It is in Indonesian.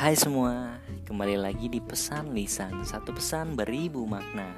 Hai semua, kembali lagi di pesan lisan Satu pesan beribu makna.